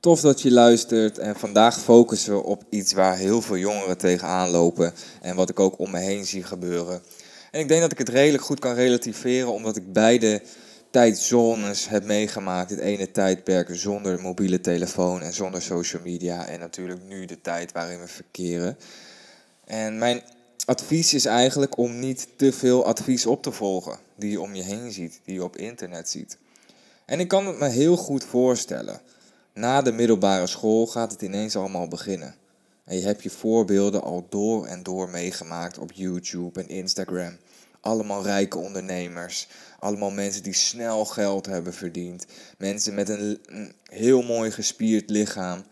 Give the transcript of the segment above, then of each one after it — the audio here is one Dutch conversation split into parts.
Tof dat je luistert en vandaag focussen we op iets waar heel veel jongeren tegenaan lopen en wat ik ook om me heen zie gebeuren. En ik denk dat ik het redelijk goed kan relativeren omdat ik beide tijdzones heb meegemaakt. Dit ene tijdperk zonder mobiele telefoon en zonder social media en natuurlijk nu de tijd waarin we verkeren. En mijn advies is eigenlijk om niet te veel advies op te volgen die je om je heen ziet, die je op internet ziet. En ik kan het me heel goed voorstellen. Na de middelbare school gaat het ineens allemaal beginnen. En je hebt je voorbeelden al door en door meegemaakt op YouTube en Instagram. Allemaal rijke ondernemers. Allemaal mensen die snel geld hebben verdiend. Mensen met een, een heel mooi gespierd lichaam.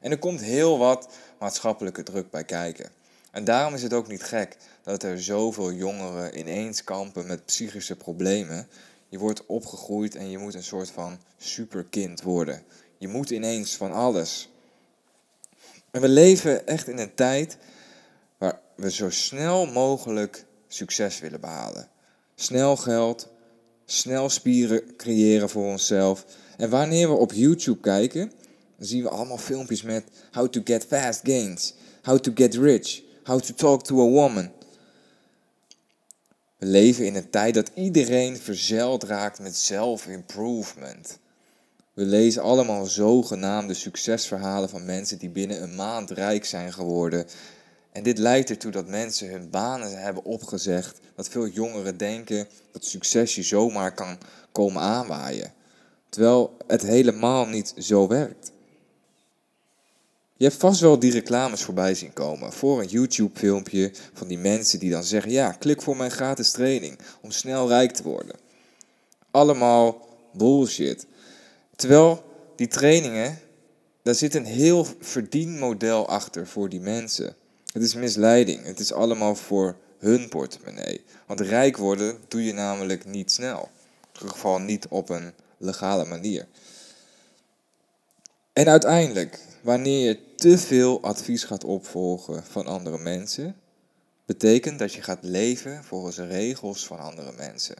En er komt heel wat maatschappelijke druk bij kijken. En daarom is het ook niet gek dat er zoveel jongeren ineens kampen met psychische problemen. Je wordt opgegroeid en je moet een soort van superkind worden. Je moet ineens van alles. En we leven echt in een tijd waar we zo snel mogelijk succes willen behalen. Snel geld, snel spieren creëren voor onszelf. En wanneer we op YouTube kijken, dan zien we allemaal filmpjes met how to get fast gains, how to get rich, how to talk to a woman. We leven in een tijd dat iedereen verzeild raakt met self-improvement. We lezen allemaal zogenaamde succesverhalen van mensen die binnen een maand rijk zijn geworden. En dit leidt ertoe dat mensen hun banen hebben opgezegd. Dat veel jongeren denken dat succes je zomaar kan komen aanwaaien. Terwijl het helemaal niet zo werkt. Je hebt vast wel die reclames voorbij zien komen voor een YouTube-filmpje van die mensen die dan zeggen: Ja, klik voor mijn gratis training om snel rijk te worden. Allemaal bullshit. Terwijl die trainingen, daar zit een heel verdienmodel achter voor die mensen. Het is misleiding. Het is allemaal voor hun portemonnee. Want rijk worden doe je namelijk niet snel. In ieder geval niet op een legale manier. En uiteindelijk, wanneer je te veel advies gaat opvolgen van andere mensen, betekent dat je gaat leven volgens de regels van andere mensen.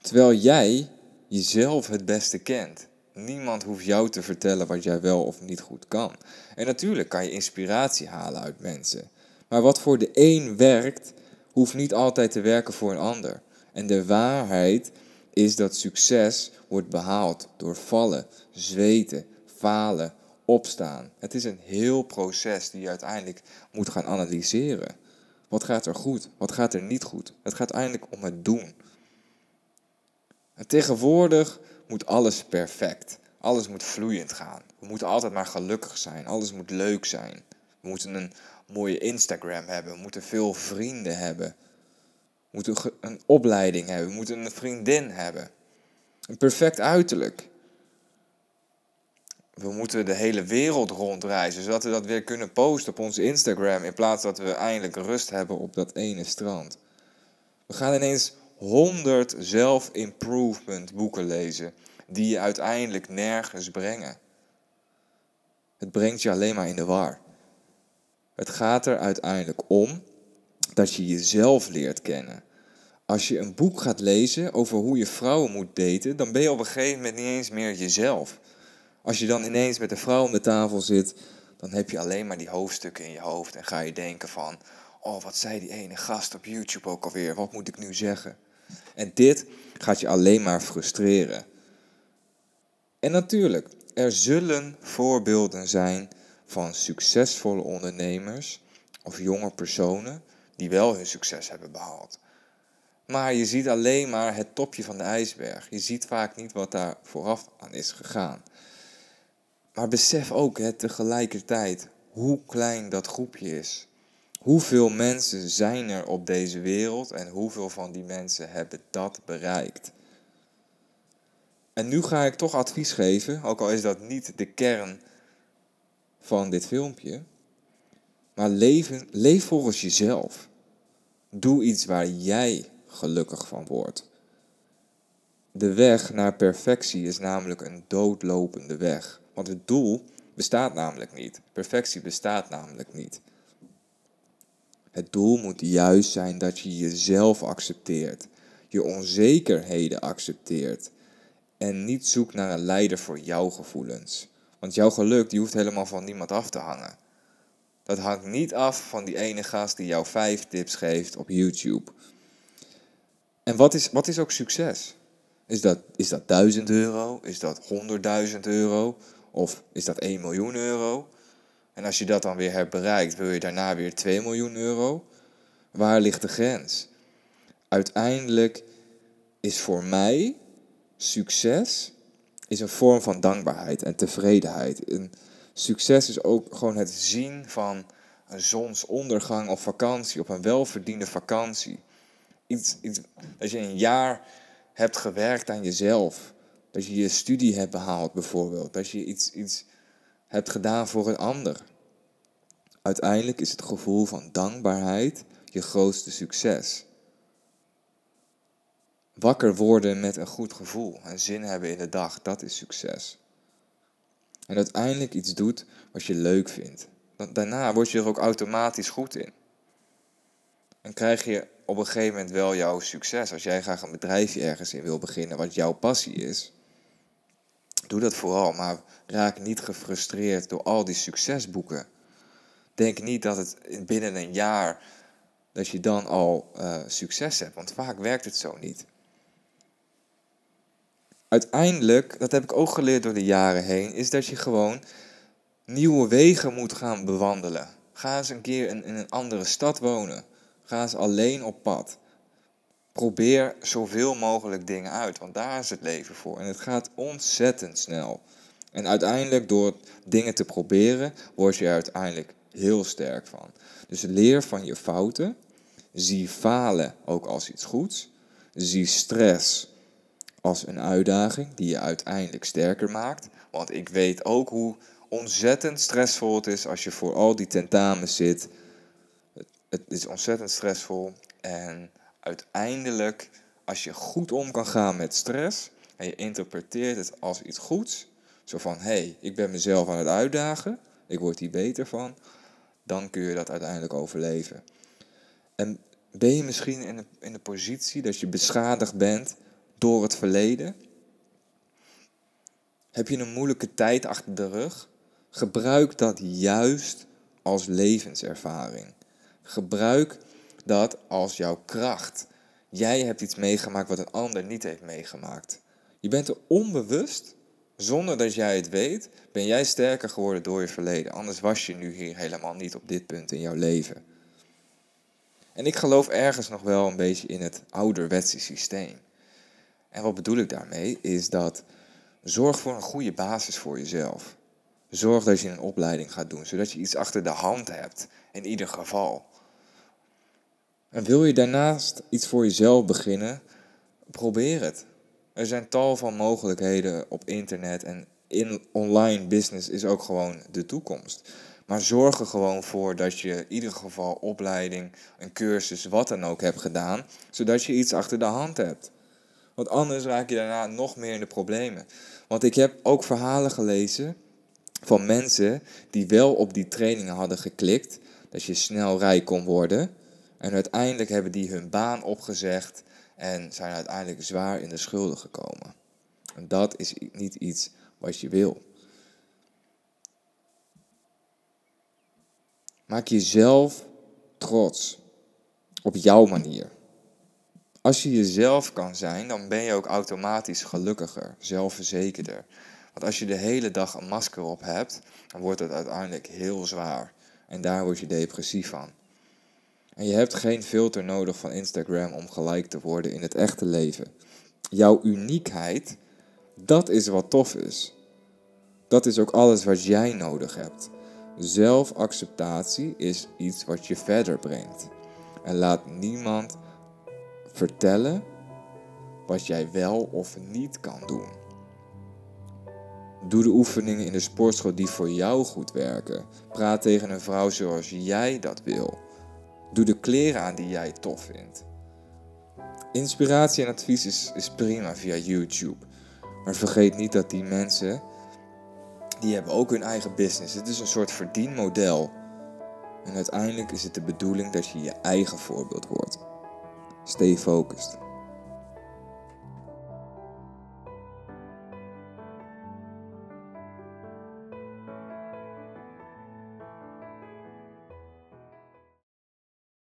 Terwijl jij jezelf het beste kent. Niemand hoeft jou te vertellen wat jij wel of niet goed kan. En natuurlijk kan je inspiratie halen uit mensen. Maar wat voor de een werkt, hoeft niet altijd te werken voor een ander. En de waarheid is dat succes wordt behaald door vallen, zweten, falen, opstaan. Het is een heel proces die je uiteindelijk moet gaan analyseren. Wat gaat er goed? Wat gaat er niet goed? Het gaat uiteindelijk om het doen. En tegenwoordig moet alles perfect. Alles moet vloeiend gaan. We moeten altijd maar gelukkig zijn. Alles moet leuk zijn. We moeten een mooie Instagram hebben. We moeten veel vrienden hebben. We moeten een opleiding hebben. We moeten een vriendin hebben. Een perfect uiterlijk. We moeten de hele wereld rondreizen, zodat we dat weer kunnen posten op onze Instagram, in plaats dat we eindelijk rust hebben op dat ene strand. We gaan ineens 100 self-improvement boeken lezen, die je uiteindelijk nergens brengen. Het brengt je alleen maar in de war. Het gaat er uiteindelijk om dat je jezelf leert kennen. Als je een boek gaat lezen over hoe je vrouwen moet daten, dan ben je op een gegeven moment niet eens meer jezelf. Als je dan ineens met een vrouw om de tafel zit, dan heb je alleen maar die hoofdstukken in je hoofd en ga je denken van, oh wat zei die ene gast op YouTube ook alweer, wat moet ik nu zeggen? En dit gaat je alleen maar frustreren. En natuurlijk, er zullen voorbeelden zijn van succesvolle ondernemers of jonge personen die wel hun succes hebben behaald. Maar je ziet alleen maar het topje van de ijsberg. Je ziet vaak niet wat daar vooraf aan is gegaan. Maar besef ook hè, tegelijkertijd hoe klein dat groepje is. Hoeveel mensen zijn er op deze wereld en hoeveel van die mensen hebben dat bereikt? En nu ga ik toch advies geven, ook al is dat niet de kern van dit filmpje. Maar leven, leef volgens jezelf. Doe iets waar jij gelukkig van wordt. De weg naar perfectie is namelijk een doodlopende weg. Want het doel bestaat namelijk niet. Perfectie bestaat namelijk niet. Het doel moet juist zijn dat je jezelf accepteert, je onzekerheden accepteert En niet zoek naar een leider voor jouw gevoelens. Want jouw geluk die hoeft helemaal van niemand af te hangen. Dat hangt niet af van die ene gast die jou vijf tips geeft op YouTube. En wat is, wat is ook succes? Is dat, is dat 1000 euro? Is dat 100.000 euro? Of is dat 1 miljoen euro? En als je dat dan weer hebt bereikt, wil je daarna weer 2 miljoen euro? Waar ligt de grens? Uiteindelijk is voor mij succes is een vorm van dankbaarheid en tevredenheid. Succes is ook gewoon het zien van een zonsondergang op vakantie, op een welverdiende vakantie. Iets, je een jaar hebt gewerkt aan jezelf. Dat je je studie hebt behaald bijvoorbeeld. Dat je iets, iets hebt gedaan voor een ander. Uiteindelijk is het gevoel van dankbaarheid je grootste succes. Wakker worden met een goed gevoel en zin hebben in de dag, dat is succes. En uiteindelijk iets doet wat je leuk vindt. Daarna word je er ook automatisch goed in. En krijg je op een gegeven moment wel jouw succes. Als jij graag een bedrijfje ergens in wil beginnen, wat jouw passie is, doe dat vooral. Maar raak niet gefrustreerd door al die succesboeken. Denk niet dat het binnen een jaar dat je dan al uh, succes hebt, want vaak werkt het zo niet. Uiteindelijk, dat heb ik ook geleerd door de jaren heen, is dat je gewoon nieuwe wegen moet gaan bewandelen. Ga eens een keer in, in een andere stad wonen. Ga eens alleen op pad. Probeer zoveel mogelijk dingen uit, want daar is het leven voor. En het gaat ontzettend snel. En uiteindelijk, door dingen te proberen, word je er uiteindelijk heel sterk van. Dus leer van je fouten. Zie falen ook als iets goeds. Zie stress als een uitdaging die je uiteindelijk sterker maakt. Want ik weet ook hoe ontzettend stressvol het is als je voor al die tentamens zit. Het is ontzettend stressvol. En uiteindelijk, als je goed om kan gaan met stress en je interpreteert het als iets goeds, zo van hé, hey, ik ben mezelf aan het uitdagen, ik word hier beter van, dan kun je dat uiteindelijk overleven. En ben je misschien in de, in de positie dat je beschadigd bent door het verleden? Heb je een moeilijke tijd achter de rug? Gebruik dat juist als levenservaring. Gebruik dat als jouw kracht. Jij hebt iets meegemaakt wat een ander niet heeft meegemaakt. Je bent er onbewust, zonder dat jij het weet, ben jij sterker geworden door je verleden. Anders was je nu hier helemaal niet op dit punt in jouw leven. En ik geloof ergens nog wel een beetje in het ouderwetse systeem. En wat bedoel ik daarmee? Is dat zorg voor een goede basis voor jezelf. Zorg dat je een opleiding gaat doen, zodat je iets achter de hand hebt, in ieder geval. En wil je daarnaast iets voor jezelf beginnen, probeer het. Er zijn tal van mogelijkheden op internet en in online business is ook gewoon de toekomst. Maar zorg er gewoon voor dat je in ieder geval opleiding, een cursus, wat dan ook hebt gedaan, zodat je iets achter de hand hebt. Want anders raak je daarna nog meer in de problemen. Want ik heb ook verhalen gelezen van mensen die wel op die trainingen hadden geklikt, dat je snel rijk kon worden. En uiteindelijk hebben die hun baan opgezegd en zijn uiteindelijk zwaar in de schulden gekomen. En dat is niet iets wat je wil. Maak jezelf trots op jouw manier. Als je jezelf kan zijn, dan ben je ook automatisch gelukkiger, zelfverzekerder. Want als je de hele dag een masker op hebt, dan wordt het uiteindelijk heel zwaar. En daar word je depressief van. En je hebt geen filter nodig van Instagram om gelijk te worden in het echte leven. Jouw uniekheid, dat is wat tof is. Dat is ook alles wat jij nodig hebt. Zelfacceptatie is iets wat je verder brengt. En laat niemand vertellen wat jij wel of niet kan doen. Doe de oefeningen in de sportschool die voor jou goed werken. Praat tegen een vrouw zoals jij dat wil. Doe de kleren aan die jij tof vindt. Inspiratie en advies is, is prima via YouTube. Maar vergeet niet dat die mensen, die hebben ook hun eigen business. Het is een soort verdienmodel. En uiteindelijk is het de bedoeling dat je je eigen voorbeeld wordt. Stay focused.